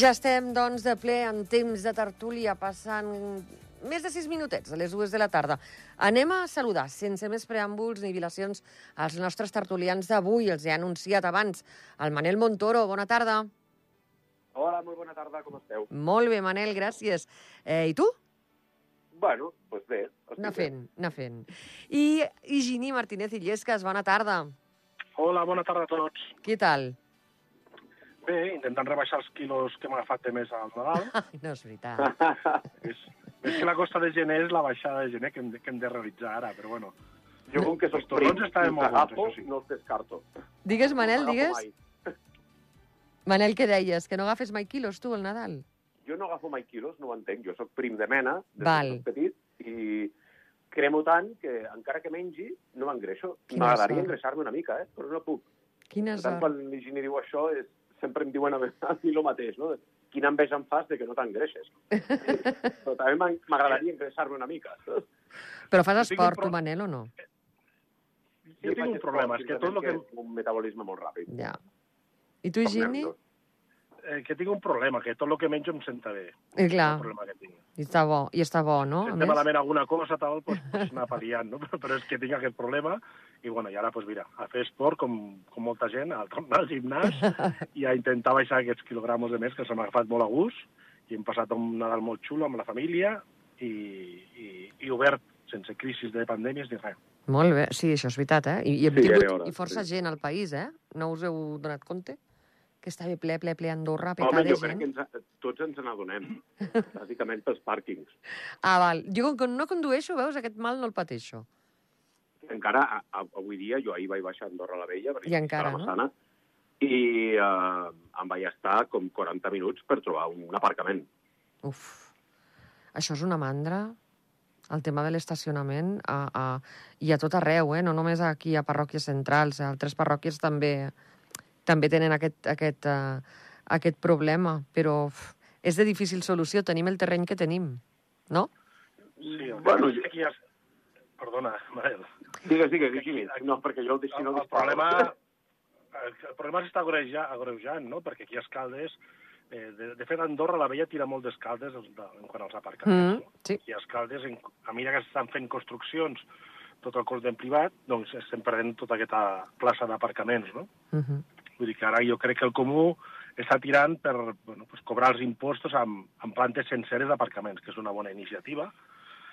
ja estem, doncs, de ple en temps de tertúlia, passant més de sis minutets a les dues de la tarda. Anem a saludar, sense més preàmbuls ni dilacions, als nostres tertulians d'avui. Els he anunciat abans. El Manel Montoro, bona tarda. Hola, molt bona tarda, com esteu? Molt bé, Manel, gràcies. Eh, I tu? Bueno, doncs bé. Anar fent, anar fent. I Higini Martínez Illescas, bona tarda. Hola, bona tarda a tots. Què tal? Bé, intentant rebaixar els quilos que m'ha agafat de més al Nadal. No és veritat. és, més que la costa de gener és la baixada de gener que hem de, que hem de realitzar ara, però bueno. Jo, com que soc Els torrons prim, agafo, això sí. no els descarto. Digues, Manel, No digues. mai. Manel, què deies? Que no agafes mai quilos, tu, al Nadal? Jo no agafo mai quilos, no ho entenc. Jo sóc prim de mena, des Val. que soc petit, i cremo tant que, encara que mengi, no m'engreixo. M'agradaria engreixar-me una mica, eh? però no puc. Quina Per tant, sort. quan l'Higini diu això, és, sempre em diuen a mi, a mi el mateix, no? Quina enveja em fas de que no t'engreixes. però també m'agradaria engreixar-me una mica. saps? Però fas esport, pro- tu, Manel, o no? Jo tinc un problema, és que tot el que, un metabolisme molt ràpid. Ja. I tu, Higini? Com eh, que tinc un problema, que tot el que menjo em senta bé. Eh, clar. És el problema que tinc. I està bo, i està bo, no? A Senta malament alguna cosa, tal, doncs, pues, anar pal·liant, no? Però, però és que tinc aquest problema i, bueno, i ara, pues, mira, a fer esport com, com molta gent, a tornar al gimnàs i a intentar baixar aquests quilogramos de més que se m'ha agafat molt a gust i hem passat un Nadal molt xulo amb la família i, i, i obert, sense crisis de pandèmies ni res. Molt bé, sí, això és veritat, eh? I, i Sí, tingut i força sí. gent al país, eh? No us heu donat compte? Que estava ple, ple, ple a Andorra, Home, petar de jo crec gent. que ens, tots ens n'adonem, bàsicament pels pàrquings. Ah, val. Jo, com que no condueixo, veus, aquest mal no el pateixo. Encara, a, a, avui dia, jo ahir vaig baixar a Andorra la Vella, perquè I encara, a la no? Massana, i eh, em vaig estar com 40 minuts per trobar un aparcament. Uf. Això és una mandra, el tema de l'estacionament, a, a, i a tot arreu, eh? no només aquí a parròquies centrals, a altres parròquies també també tenen aquest, aquest, uh, aquest problema, però uf, és de difícil solució, tenim el terreny que tenim, no? Sí, el Bueno, bueno, aquí ja... Perdona, Manel. Digues, digues, digues. No, perquè jo el El, si no el disparo. problema, el, el problema s'està agreuja- agreujant, no? Perquè aquí a Escaldes, eh, de, de fet, Andorra la Vella tira molt d'escaldes en quant als aparcaments. Mm, no? sí. I a Escaldes, en, a mesura que s'estan fent construccions tot el cos d'en privat, doncs estem perdent tota aquesta plaça d'aparcaments, no? Uh -huh. Vull dir que ara jo crec que el comú està tirant per bueno, pues cobrar els impostos amb, amb plantes senceres d'aparcaments, que és una bona iniciativa,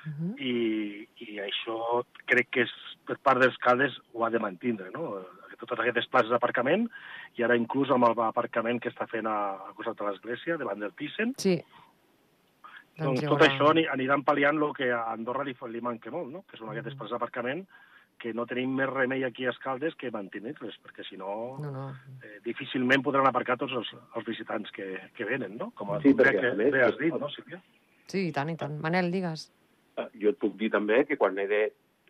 Uh -huh. i, i això crec que és, per part dels caldes ho ha de mantindre, no? Totes aquestes places d'aparcament, i ara inclús amb l'aparcament que està fent a, a costat de l'església, davant del Thyssen, Sí. doncs, tot haurà- això ani- aniran pal·liant el que a Andorra li, li manca molt, no? que són aquestes places d'aparcament que no tenim més remei aquí a Escaldes que mantenir-les, perquè si no, No, no. eh, difícilment podran aparcar tots els, els visitants que, que venen, no? Com, Sí, perquè, que, més, bé has dit, no, Sílvia? Sí, i tant, i tant. Manel, digues. Eh, Jo et puc dir també que quan he de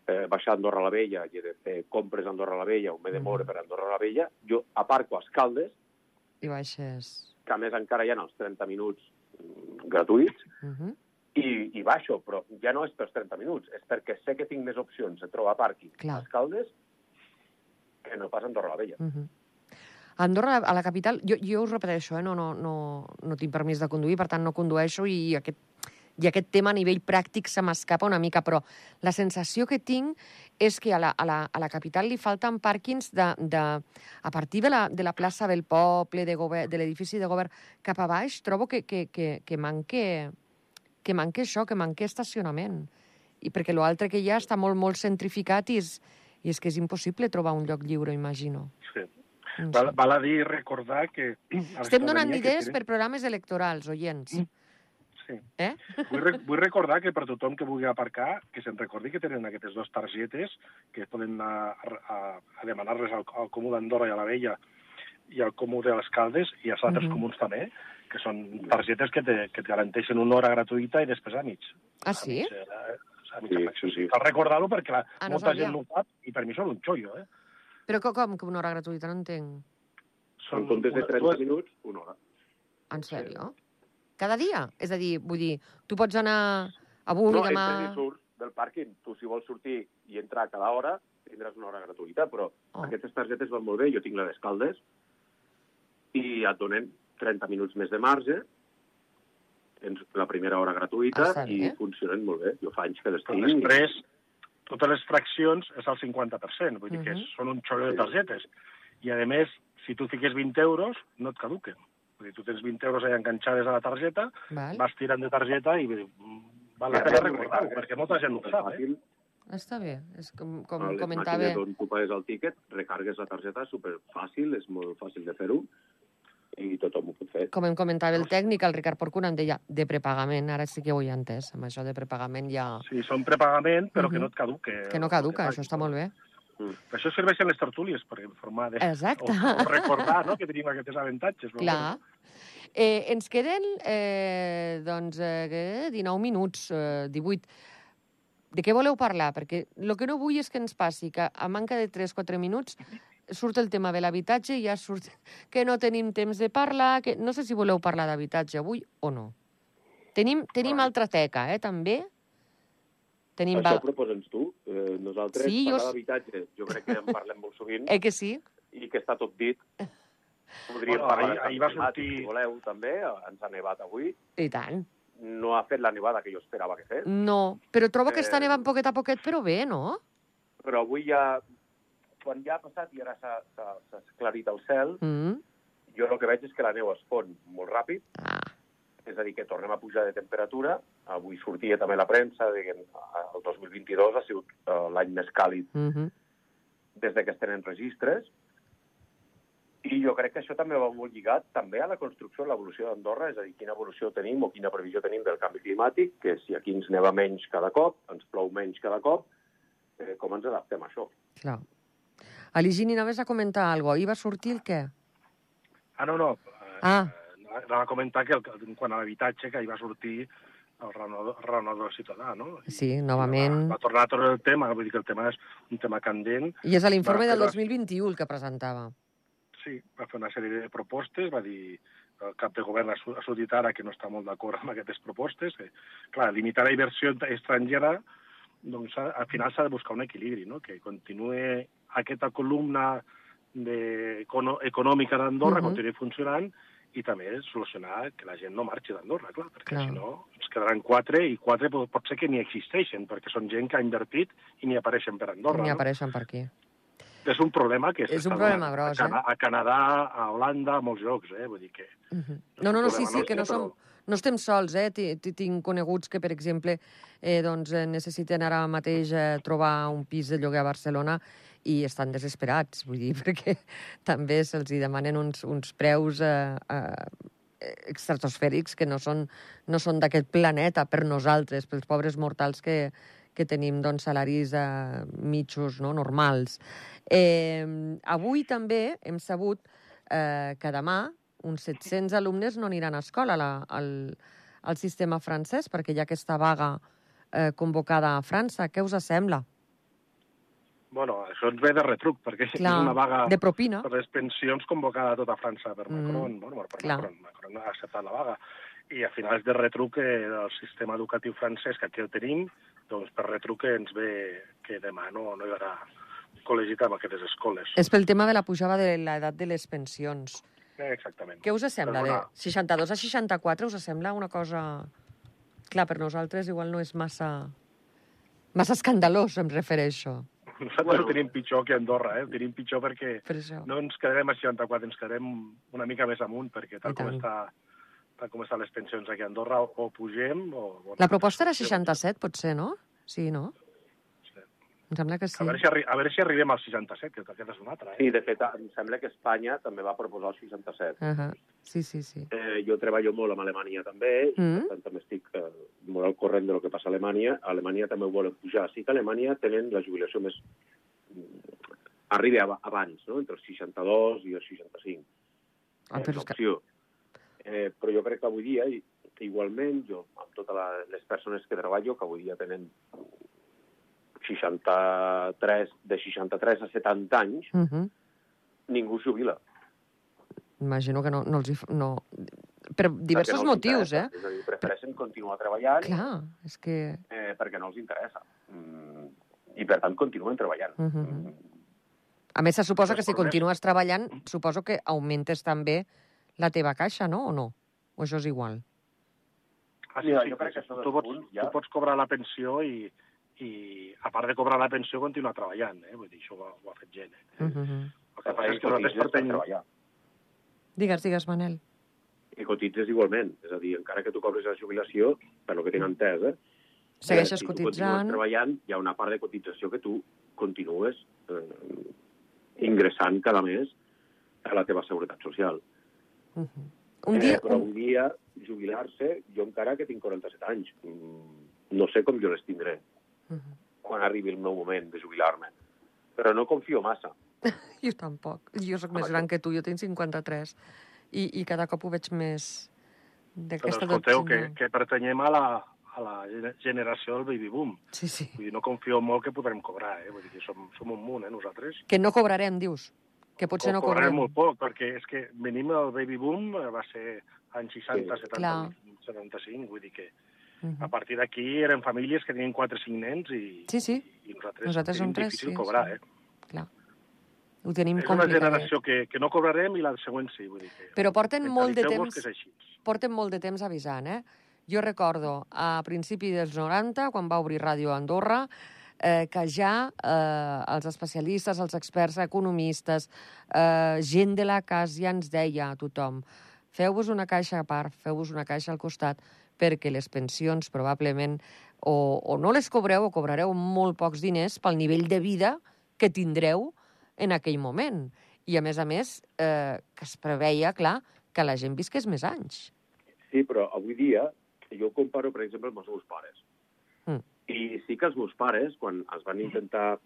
eh, baixar a Andorra la Vella i he de fer compres a Andorra la Vella o m'he de moure Mhm. per Andorra la Vella, jo aparco a Escaldes, I baixes. que a més encara hi ha els 30 minuts mm, gratuïts, Uh -huh. I, i baixo, però ja no és pels 30 minuts, és perquè sé que tinc més opcions de trobar pàrquing Clar. a Escaldes que no pas a Andorra la Vella. Uh -huh. A Andorra, a la capital, jo, jo us repeteixo, eh? no, no, no, no tinc permís de conduir, per tant no condueixo i aquest, i aquest tema a nivell pràctic se m'escapa una mica, però la sensació que tinc és que a la, a la, a la capital li falten pàrquings de, de, a partir de la, de la plaça del poble, de, govern, de l'edifici de govern cap a baix, trobo que, que, que, que manque que manque això, que manque estacionament. I perquè l'altre que hi ha està molt, molt centrificat i és, i és que és impossible trobar un lloc lliure, imagino. Sí. No. Val, val a dir recordar que... Estem donant que idees tenen- per programes electorals, oients. Sí. Eh? Vull, re vull recordar que per tothom que vulgui aparcar, que se'n recordi que tenen aquestes dues targetes que poden anar a, a, a demanar-les al, al Comú d'Andorra i a la Vella i al Comú de les Caldes i als altres Mhm. comuns també, que són targetes que, te, que et garanteixen una hora gratuïta i després a mig. Ah, sí? A mig, eh, a mig Sí, sí, sí. Cal recordar-ho perquè la, Ah, no molta sabia. gent no ho sap i per mi són un xollo, eh? Però com, com que una hora gratuïta? No entenc. En comptes de una- 30 dues- minuts, una hora. En sèrio? Cada dia? És a dir, vull dir, tu pots anar avui, no, demà... i surts del pàrquing. Tu, si vols sortir i entrar a cada hora, tindràs una hora gratuïta, però Oh. aquestes targetes van molt bé. Jo tinc la d'Escaldes i et donen 30 minuts més de marge, tens la primera hora gratuïta Està i bé. funcionen molt bé. Jo fa anys que les Però tinc. després, totes les fraccions és al 50%, vull dir que Mhm. són un xollo de targetes. I, a més, si tu fiques 20 euros, no et caduquen. Vull dir, tu tens 20 euros allà enganxades a la targeta, Val. vas tirant de targeta i vull dir, mm, val la pena més, recordar-ho, perquè molta gent no ho sap, eh? Està bé. És com, com a les comentava... màquines on tu pagues el tiquet, recargues la targeta, superfàcil, és molt fàcil de fer-ho, i tothom ho pot fer. Com em comentava el tècnic, el Ricard Porcuna, em deia de prepagament, ara sí que ho he entès, amb això de prepagament ja... Sí, són prepagament, però que Mhm. no et caduque. Que no caduca, això està molt bé. Per això serveixen les tertúlies, per informar de... Exacte. O, o recordar no, que tenim aquests avantatges. però Clar. Eh, ens queden, eh, doncs, eh, què? 19 minuts, eh, 18. De què voleu parlar? Perquè el que no vull és que ens passi que a manca de 3-4 minuts surt el tema de l'habitatge i ja surt que no tenim temps de parlar, que no sé si voleu parlar d'habitatge avui o no. Tenim, tenim altra teca, eh, també. Tenim... Això Val... proposa'ns tu. Eh, nosaltres, Sí, jo parlar s- d'habitatge, jo crec que en parlem molt sovint, Eh que sí? i que està tot dit. Podríem Bueno, parlar ahir- de ahir va sortir- si voleu, també. Ens ha nevat avui. I tant. No ha fet la nevada que jo esperava que fes, No, però trobo que està Eh, nevant poquet a poquet, però bé, no? però avui ja, quan ja ha passat i ara s'ha esclarit el cel, Mm. jo el que veig és que la neu es fon molt ràpid, Ah, és a dir, que tornem a pujar de temperatura. Avui sortia també la premsa de que el 2022 ha sigut eh, l'any més càlid mm -hmm. des de que es tenen registres. I jo crec que això també va molt lligat també a la construcció, a l'evolució d'Andorra, és a dir, quina evolució tenim o quina previsió tenim del canvi climàtic, que si aquí ens neva menys cada cop, ens plou menys cada cop, eh, com ens adaptem a això. clar. Eligini, anaves a comentar alguna cosa. Ahir va sortir el què? Ah, no, no. eh, Ah. Anava a comentar que el, quan a l'habitatge que hi va sortir el raonador, ciutadà, no? I, Sí, novament. Va, va tornar a tornar el tema, vull dir que el tema és un tema candent. I és l'informe del però- 2021 el que presentava. Sí, va fer una sèrie de propostes, va dir el cap de govern ha sortit ara que no està molt d'acord amb aquestes propostes. Que, clar, limitar la inversió estrangera, doncs a- al final s'ha de buscar un equilibri, no? que continuï aquesta columna de, econòmica d'Andorra, uh -huh. continuï funcionant, i també solucionar que la gent no marxi d'Andorra, clar, perquè Clar. si no ens quedaran quatre, i quatre pot, pot ser que ni existeixen, perquè són gent que ha invertit i ni apareixen per Andorra. Ni no? apareixen per aquí. És un problema que És s'està un problema gros, a, Cana eh? a Canadà, a Holanda, a molts llocs, eh? Vull dir que... Mhm. No, no, no, sí, sí, que no, som, no estem sols, eh? Ti- ti- Tinc coneguts que, per exemple, eh, doncs, eh, necessiten ara mateix eh, trobar un pis de lloguer a Barcelona i estan desesperats, vull dir, perquè també se'ls demanen uns, uns preus eh, eh, estratosfèrics que no són, no són d'aquest planeta per nosaltres, pels pobres mortals que, que tenim doncs, salaris eh, mitjos, no? normals. Eh, avui també hem sabut eh, que demà uns 700 alumnes no aniran a escola la, al, al sistema francès perquè hi ha aquesta vaga eh, convocada a França. Què us sembla? Bueno, això ens ve de retruc, perquè Clar, és una vaga de propina. per les pensions convocada a tota França per Mm, Macron. bueno, per clar. Macron. Macron ha acceptat la vaga. I al final és de retruc que el sistema educatiu francès, que aquí el tenim, doncs per retruc ens ve que demà no, no hi haurà col·legit amb aquestes escoles. És pel tema de la pujada de l'edat de les pensions. Eh, exactament. Què us sembla? De Perdona. 62 a 64 us sembla una cosa... Clar, per nosaltres igual no és massa... Massa escandalós, em refereixo. Nosaltres Bueno. ho tenim pitjor que Andorra, eh? Ho tenim pitjor perquè Per això. no ens quedarem a 64, ens quedarem una mica més amunt, perquè tal com, està, tal com estan les pensions aquí a Andorra, o, o pugem o... Bueno, La proposta era sí, 67, potser, no? Sí, no? Em sembla que sí. A veure, si arri a veure si arribem al 67, que aquest és un altre. Eh? Sí, de fet, em sembla que Espanya també va proposar el 67. Uh -huh. Sí, sí, sí. Eh, jo treballo molt amb Alemanya també, i Mm. per tant també estic eh, molt al corrent de lo que passa a Alemanya. A Alemanya també ho volen pujar. Sí que a Alemanya tenen la jubilació més... arriba ab- abans, no? entre els 62 i els 65. Ah, però és que... Eh, però jo crec que avui dia, i, igualment, jo, amb totes les persones que treballo, que avui dia tenen 63, de 63 a 70 anys, Uh -huh. ningú es jubila. Imagino que no, no els hi... No... Per diversos perquè no motius, eh? És a dir, prefereixen continuar treballant Clar, és que... eh, perquè no els interessa. Mm, I, per tant, continuen treballant. Mhm. Mm, A més, se suposa que si continues treballant, suposo que augmentes també la teva caixa, no? O no? O això és igual? Ah, sí, Mira, sí, jo crec que això tu, pots, ja- tu pots cobrar la pensió i, i, a part de cobrar la pensió, continuar treballant, eh? Vull dir, això ho, ha- ho ha fet gent, eh? Uh -huh. El que passa és que nosaltres per pertany... treballar. Digues, digues, Manel. I cotitzes igualment. És a dir, encara que tu cobres la jubilació, per lo que tinc entès, eh? Segueixes eh, si cotitzant. treballant, hi ha una part de cotització que tu continues eh, ingressant cada mes a la teva seguretat social. Uh -huh. Un dia... eh, però Un... un dia jubilar-se, jo encara que tinc 47 anys, mm, no sé com jo les tindré Uh -huh. quan arribi el meu moment de jubilar-me. Però no confio massa. Jo tampoc. Jo sóc Home, més gran que tu, jo tinc 53. I, i cada cop ho veig més d'aquesta escolteu, que, doctrina. que pertanyem a la, a la gene- generació del baby boom. Sí, sí. Vull dir, no confio molt que podrem cobrar, eh? Vull dir que som, som un munt, eh, nosaltres. Que no cobrarem, dius. Que potser no O cobrarem cobrem. molt poc, perquè és que venim el baby boom, eh, va ser anys 60, Sí. 70, Clar. 75, vull dir que Uh a -huh. partir d'aquí eren famílies que tenien 4 o 5 nens i, Sí, sí, i nosaltres, Nosaltres som tenim tres, difícil sí, cobrar, sí. eh? clar. Ho tenim És una complicat. generació que, que no cobrarem i la següent sí, vull dir que... Però porten molt de temps- porten molt de temps avisant, eh? Jo recordo, a principi dels 90, quan va obrir Ràdio Andorra, eh, que ja eh, els especialistes, els experts economistes, eh, gent de la casa ja ens deia a tothom feu-vos una caixa a part, feu-vos una caixa al costat, perquè les pensions probablement o, o no les cobreu o cobrareu molt pocs diners pel nivell de vida que tindreu en aquell moment. I, a més a més, eh, que es preveia, clar, que la gent visqués més anys. Sí, però avui dia jo comparo, per exemple, amb els meus pares. Mm. I sí que els meus pares, quan es van intentar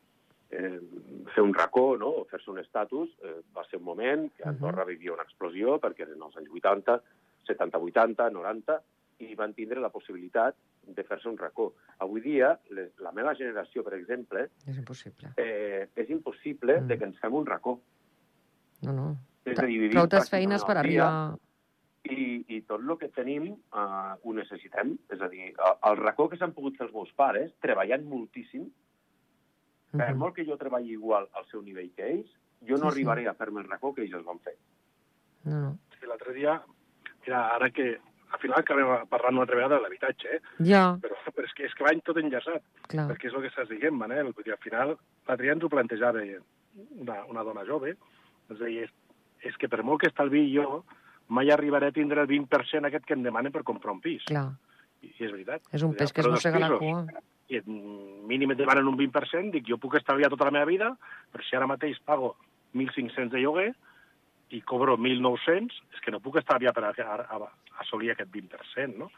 eh, fer un racó, no?, o fer-se un estatus, eh, va ser un moment que Andorra vivia una explosió, perquè eren els anys 80, 70, 80, 90, i van tindre la possibilitat de fer-se un racó. Avui dia, les, la meva generació, per exemple, És impossible. eh, és impossible Mm. mm. de que ens fem un racó. No, no. És a dir, vivim Proutes feines per arribar... i, i tot el que tenim uh, ho necessitem. És a dir, el, el racó que s'han pogut fer els meus pares, treballant moltíssim, per Mhm. molt que jo treballi igual al seu nivell que ells, jo Sí, no sí. arribaré a fer-me el racó que ells els van fer. No, no. Sí, l'altre dia, mira, ara que al final acabem parlant una altra vegada de l'habitatge, eh? Ja, però, però és, que, és que va tot enllaçat, clar. perquè és el que estàs dient, Manel. Vull dir, al final, dia ens ho plantejava una, una dona jove, ens deia, és, és que per molt que estalvi jo, mai arribaré a tindre el 20% aquest que em demanen per comprar un pis. Clar. I, i és veritat. És un peix que es mossega la cua. I mínim et demanen un 20%, dic, jo puc estalviar tota la meva vida, però si ara mateix pago 1.500 de lloguer i cobro 1.900, és que no puc estalviar per a, a, a assolir aquest 20%, no?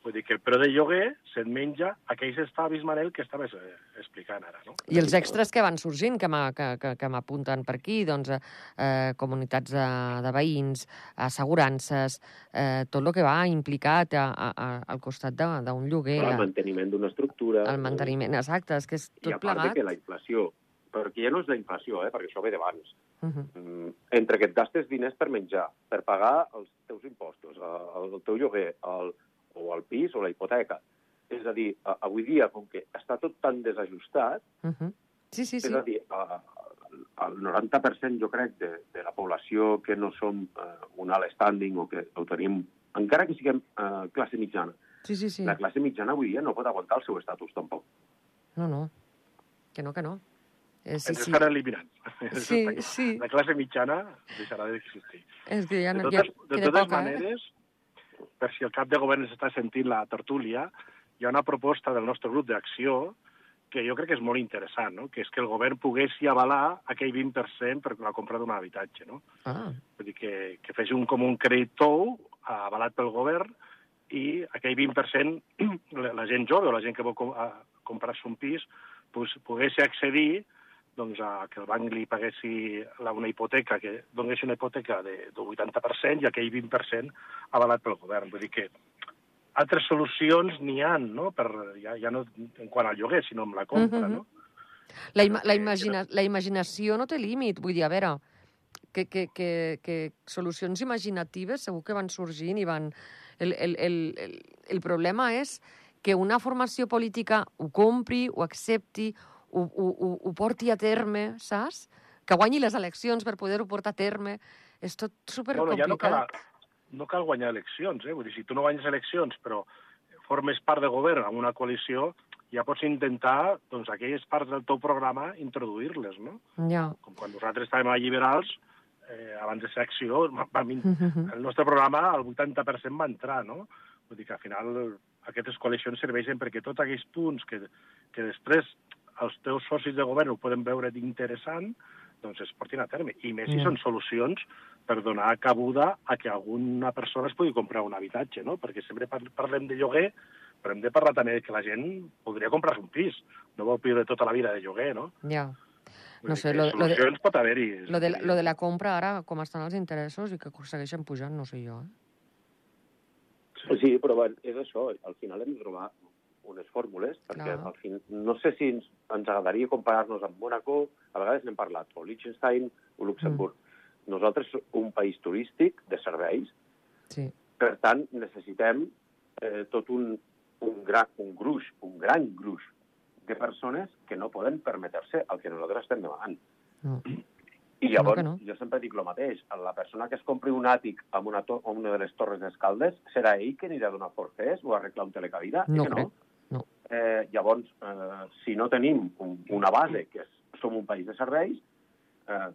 Vull dir que el preu de lloguer se't menja aquells estalvis, Manel, que estaves eh, explicant ara, no? I els extras que van sorgint, que m'ha- que, que, que m'apunten per aquí, doncs, eh, eh, comunitats de, de veïns, assegurances, eh, tot el que va implicat a, a, a, al costat d'un lloguer, el manteniment d'una estructura... el manteniment, exacte, és que és I a tot part de plegat. que la inflació, perquè ja no és la inflació, eh, perquè això ve d'abans, Uh -huh. mm, entre que et gastes diners per menjar, per pagar els teus impostos, el, el teu lloguer, el, o el pis o la hipoteca. És a dir, avui dia, com que està tot tan desajustat, Uh -huh. Sí, sí, sí. és a dir, el 90% jo crec de, de la població que no som eh, un alt standing o que ho tenim, encara que siguem eh, classe mitjana, Sí, sí, sí. la classe mitjana avui dia no pot aguantar el seu estatus tampoc. No, no. Que no, que no. Eh, sí, Ens sí. estan eliminant. Sí, sí. La classe mitjana deixarà d'existir. És que ja, De no- ja totes, de queda totes poca, eh? maneres, per si el cap de govern està sentint la tertúlia, hi ha una proposta del nostre grup d'acció que jo crec que és molt interessant, no? que és que el govern poguessi avalar aquell 20% per la compra d'un habitatge. No? Ah, Vull dir que, que fes un, com un crèdit tou avalat pel govern i aquell 20% la, la gent jove o la gent que vol com, a, comprar-se un pis pues, poguessi accedir doncs, a que el banc li paguessi la, una hipoteca, que donés una hipoteca de, del 80% i aquell 20% avalat pel govern. Vull dir que altres solucions n'hi han, no? Per, ja, ja no en quant al lloguer, sinó amb la compra, Mhm. no? La, ima la, que- imagina la imaginació no té límit. Vull dir, a veure, que, que, que, que solucions imaginatives segur que van sorgint i van... El, el, el, el, el problema és que una formació política ho compri, ho accepti, ho, ho, ho, ho porti a terme, saps? Que guanyi les eleccions per poder-ho portar a terme. És tot No, no, ja no cal, supercomplicat. no cal guanyar eleccions, eh? Vull dir, si tu no guanyes eleccions, però formes part de govern amb una coalició, ja pots intentar, doncs, aquelles parts del teu programa introduir-les, no? Ja. Com quan nosaltres estàvem a Liberals, eh, abans de ser acció, vam, el nostre programa, el 80% va entrar, no? Vull dir que al final aquestes coalicions serveixen perquè tots aquells punts que, que després els teus socis de govern ho poden veure interessant, doncs es portin a terme. I més si Ja. són solucions per donar cabuda a que alguna persona es pugui comprar un habitatge, no? Perquè sempre par- parlem de lloguer, però hem de parlar també que la gent podria comprar un pis. No vol viure tota la vida de lloguer, no? Ja. Vull No sé, lo de- lo de- pot haver-hi. Lo de, la- lo de la compra ara, com estan els interessos i que segueixen pujant, no sé jo. Eh? Sí, però bueno, és això. Al final hem de trobar unes fórmules, perquè Clar. al fin, no sé si ens, ens agradaria comparar-nos amb Mónaco, a vegades n'hem parlat, o Liechtenstein o Luxemburg. Mm. Nosaltres som un país turístic de serveis, Sí. per tant, necessitem eh, tot un, un, gran, un gruix, un gran gruix de persones que no poden permetre-se el que nosaltres estem demanant. No. I No, llavors, que no. jo sempre dic el mateix, la persona que es compri un àtic amb una, to amb una de les torres d'escaldes, serà ell que anirà a donar forfers o a arreglar un telecabida? No crec, no. Eh, llavors, eh, si no tenim un, una base, que és, som un país de serveis, eh,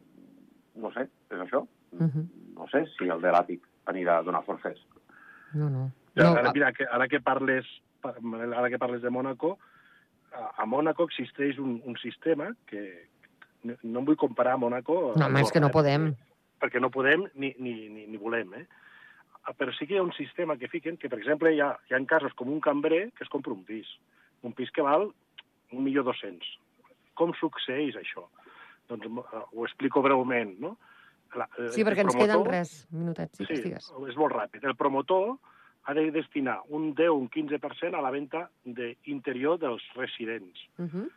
no sé, és això. Mhm. No sé si el de l'àtic anirà a donar forfers. No, no. Ja, no ara, a- mira, que, ara que parles ara que parles de Mònaco, a, a Mònaco existeix un, un sistema que no, no em vull comparar a Mònaco... no, home, és que no podem. Perquè no podem ni, ni, ni, ni volem, eh? Però sí que hi ha un sistema que fiquen que, per exemple, hi ha, hi ha casos com un cambrer que es compra un pis. Un pis que val un milió dos-cents. Com succeeix això? Doncs eh, ho explico breument, no? La, el- Sí, perquè el ens queden promotor- res, minutets, sí, que estigues. és molt ràpid. El promotor ha de destinar un 10 o un 15% a la venda d'interior dels residents. Uh -huh.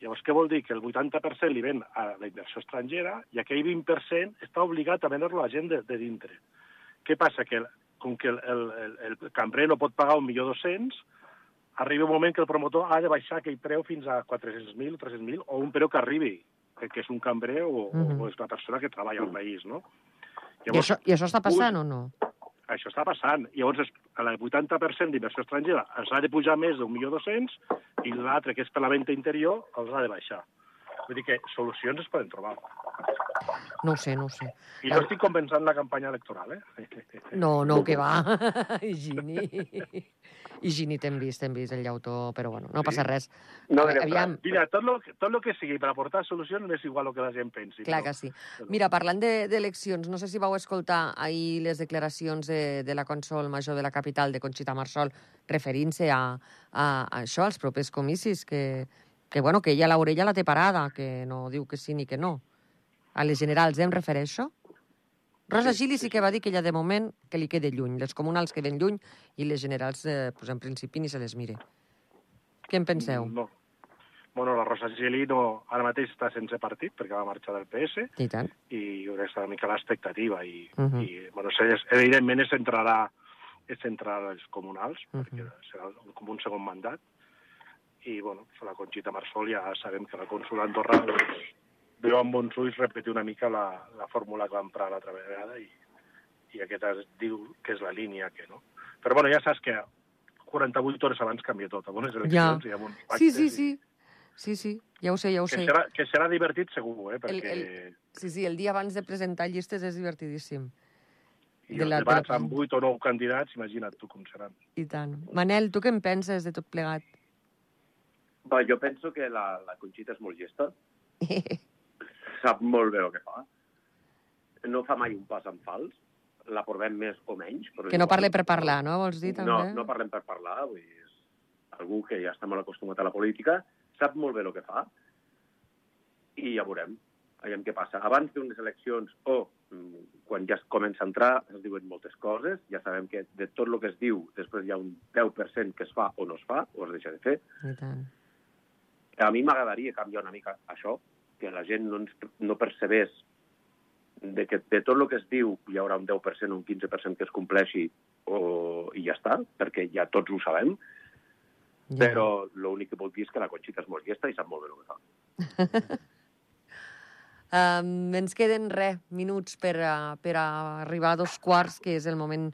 Llavors, què vol dir? Que el 80% li ven a la inversió estrangera i aquell 20% està obligat a vendre-lo a gent de, de dintre. Què passa? Que el- com que el, el, el, el cambrer no pot pagar un milió dos-cents, arriba un moment que el promotor ha de baixar aquell preu fins a 400.000 o 300.000 o un preu que arribi, que, que és un cambrer o, Mhm. o és una persona que treballa al país, no? I, això, I això està passant o no? això està passant. Llavors, la 80% d'inversió estrangera els ha de pujar més d'un milió dos-cents i l'altre, que és per la venda interior, els ha de baixar. Vull dir que solucions es poden trobar. No ho sé, no ho sé. I no estic compensant la campanya electoral, eh? No, no, que va. Higini. Higini t'hem vist, t'hem vist el llautó, però bueno, no passa res. No direm aviam, Mira, tot lo, tot lo que sigui per aportar solucions m'és igual el que la gent pensi. clar però- que sí. Mira, parlant de- d'eleccions, no sé si vau escoltar ahir les declaracions de, de la consol major de la capital, de Conxita Marsol, referint-se a, a, a això, als propers comicis, que, que, bueno, que ella l'orella la té parada, que no diu que sí ni que no. A les generals, em refereixo? Rosa Gili sí que va dir que ella de moment que li quede lluny. Les comunals queden lluny i les generals, eh, pues, en principi, ni se les mire. Què en penseu? No. Bueno, la Rosa Geli no, ara mateix està sense partit perquè va marxar del PS I tant. i està una mica l'expectativa i, uh Mhm. -huh. i bueno, evidentment es centrarà, es centrarà als comunals, uh Mhm. -huh. perquè serà com un segon mandat i bueno, la Conxita Marsol ja sabem que la cònsula Andorra doncs, veu amb bons ulls repetir una mica la, la fórmula que va emprar l'altra vegada i, i aquesta es diu que és la línia que no. Però bueno, ja saps que 48 hores abans canvia tot, amb unes eleccions Ja. i amb uns Sí, pactes sí, i- sí. Sí, sí, ja ho sé, ja ho que sé. serà, que serà divertit segur, eh? El- perquè el- Sí, sí, el dia abans de presentar llistes és divertidíssim. i de els la- debats amb 8 o 9 candidats, imagina't tu com seran. I tant. Manel, tu què en penses de tot plegat? Va, jo penso que la, la Conxita és molt llesta, sap molt bé el que fa. No fa mai un pas en fals, la provem més o menys. Però que no parle per parlar, no? Vols dir, també? No, no parlem per parlar, vull dir, és algú que ja està molt acostumat a la política, sap molt bé el que fa, i ja veurem, veurem què passa. Abans d'unes eleccions o mm, quan ja es comença a entrar, es diuen moltes coses, ja sabem que de tot el que es diu, després hi ha un 10% que es fa o no es fa, o es deixa de fer. I tant. A mi m'agradaria canviar una mica això, que la gent no, ens, no percebés de que de tot el que es diu hi haurà un 10% o un 15% que es compleixi o, i ja està, perquè ja tots ho sabem, Ja. però l'únic que vol dir és que la Conxita és molt llesta i sap molt bé el que fa. Um, ens queden, res, minuts per, uh, per a arribar a dos quarts, que és el moment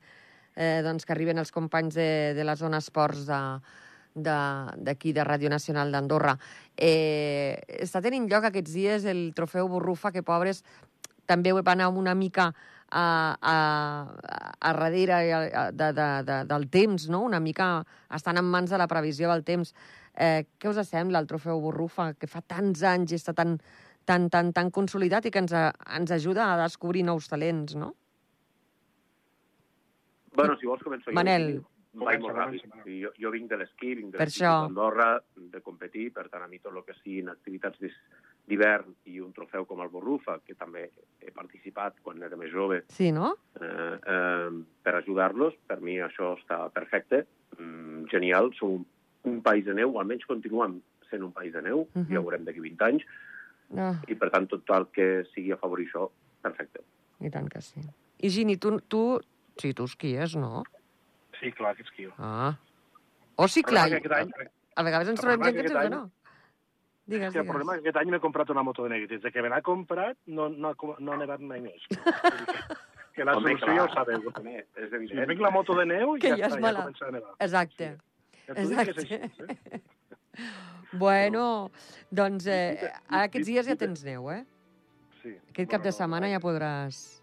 eh, doncs, que arriben els companys de, de la zona esports de, d'aquí, de, de Ràdio Nacional d'Andorra. Eh, està tenint lloc aquests dies el trofeu Borrufa, que pobres també va anar una mica a, a, a darrere de, de, de, del temps, no? una mica estan en mans de la previsió del temps. Eh, què us sembla el trofeu Borrufa, que fa tants anys i està tan, tan, tan, tan consolidat i que ens, ens ajuda a descobrir nous talents, no? Bueno, si vols començo jo. Manel. Vaig molt ràpid. Jo, jo vinc de l'esquí, vinc de l'esquí d'Andorra, de competir, per tant, a mi tot el que siguin activitats d'hivern i un trofeu com el Borrufa, que també he participat quan era més jove, sí, no? eh, eh, per ajudar-los, per mi això està perfecte, mm, genial, som un, un país de neu, almenys continuem sent un país de neu, uh -huh. ja ho veurem d'aquí 20 anys, no. i per tant tot el que sigui afavorir això, perfecte. I tant que sí. I Gini, tu, tu, sí, tu esquies, no? Sí, clar que esquio. Ah. O sí, clar. Any... A vegades ens trobem gent que ens diu que no. Digues, sí, el problema és que aquest any m'he comprat una moto de negre. Des que me l'ha comprat, no, no, no ha nevat mai més. que la Home, solució ja ho sabeu. És evident. Si vinc la moto de neu, que ja, ja està, ja comença a nevar. Exacte. Sí. Ja Exacte. Així, eh? bueno, doncs eh, aquests dies ja tens neu, eh? Sí. Aquest cap de setmana ja podràs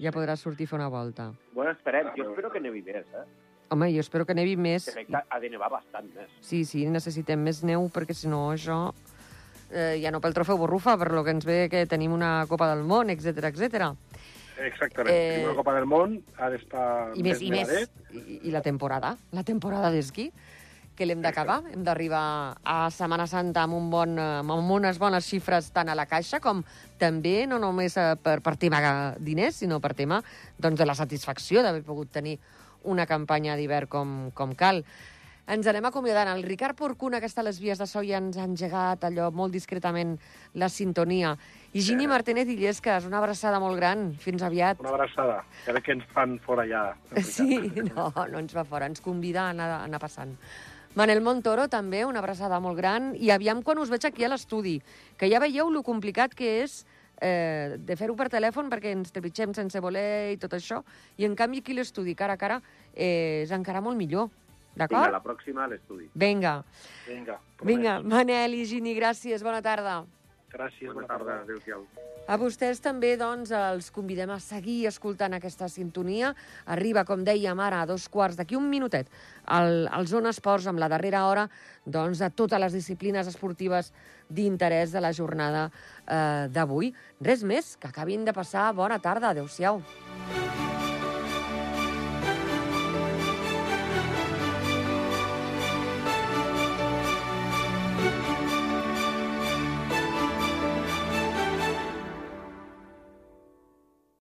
ja podràs sortir a fer una volta. Bueno, esperem. Jo espero que nevi més, eh? Home, jo espero que nevi més. Crec que ha de nevar bastant més. Sí, sí, necessitem més neu, perquè si no això... Eh, ja no pel trofeu Borrufa, per lo que ens ve que tenim una Copa del Món, etc etc. Exactament. Eh... Tenim una Copa del Món, ha d'estar I més, i més. I, I la temporada, la temporada d'esquí que l'hem d'acabar. Hem d'arribar a Setmana Santa amb, un bon, amb unes bones xifres tant a la caixa com també no només eh, per, per tema diners, sinó per tema doncs, de la satisfacció d'haver pogut tenir una campanya d'hivern com, com cal. Ens anem acomiadant. El Ricard Porcuna, que està a les vies de so, ja ens ha engegat allò molt discretament la sintonia. I Gini sí. Martínez Illescas, una abraçada molt gran. Fins aviat. Una abraçada. Bé que ens fan fora ja. Sí, no, no ens fa fora. Ens convida a anar, a anar passant. Manel Montoro, també, una abraçada molt gran. I aviam quan us veig aquí a l'estudi, que ja veieu lo complicat que és eh, de fer-ho per telèfon perquè ens trepitgem sense voler i tot això, i en canvi aquí l'estudi cara a cara eh, és encara molt millor. D'acord? Vinga, la pròxima a l'estudi. Vinga. Vinga. Vinga, Manel i Gini, gràcies, bona tarda. Gràcies, bona, bona tarda. tarda. Adéu-siau. A vostès també doncs, els convidem a seguir escoltant aquesta sintonia. Arriba, com dèiem ara, a dos quarts d'aquí un minutet, al, al Zona Esports, amb la darrera hora doncs, de totes les disciplines esportives d'interès de la jornada eh, d'avui. Res més, que acabin de passar bona tarda. Adéu-siau.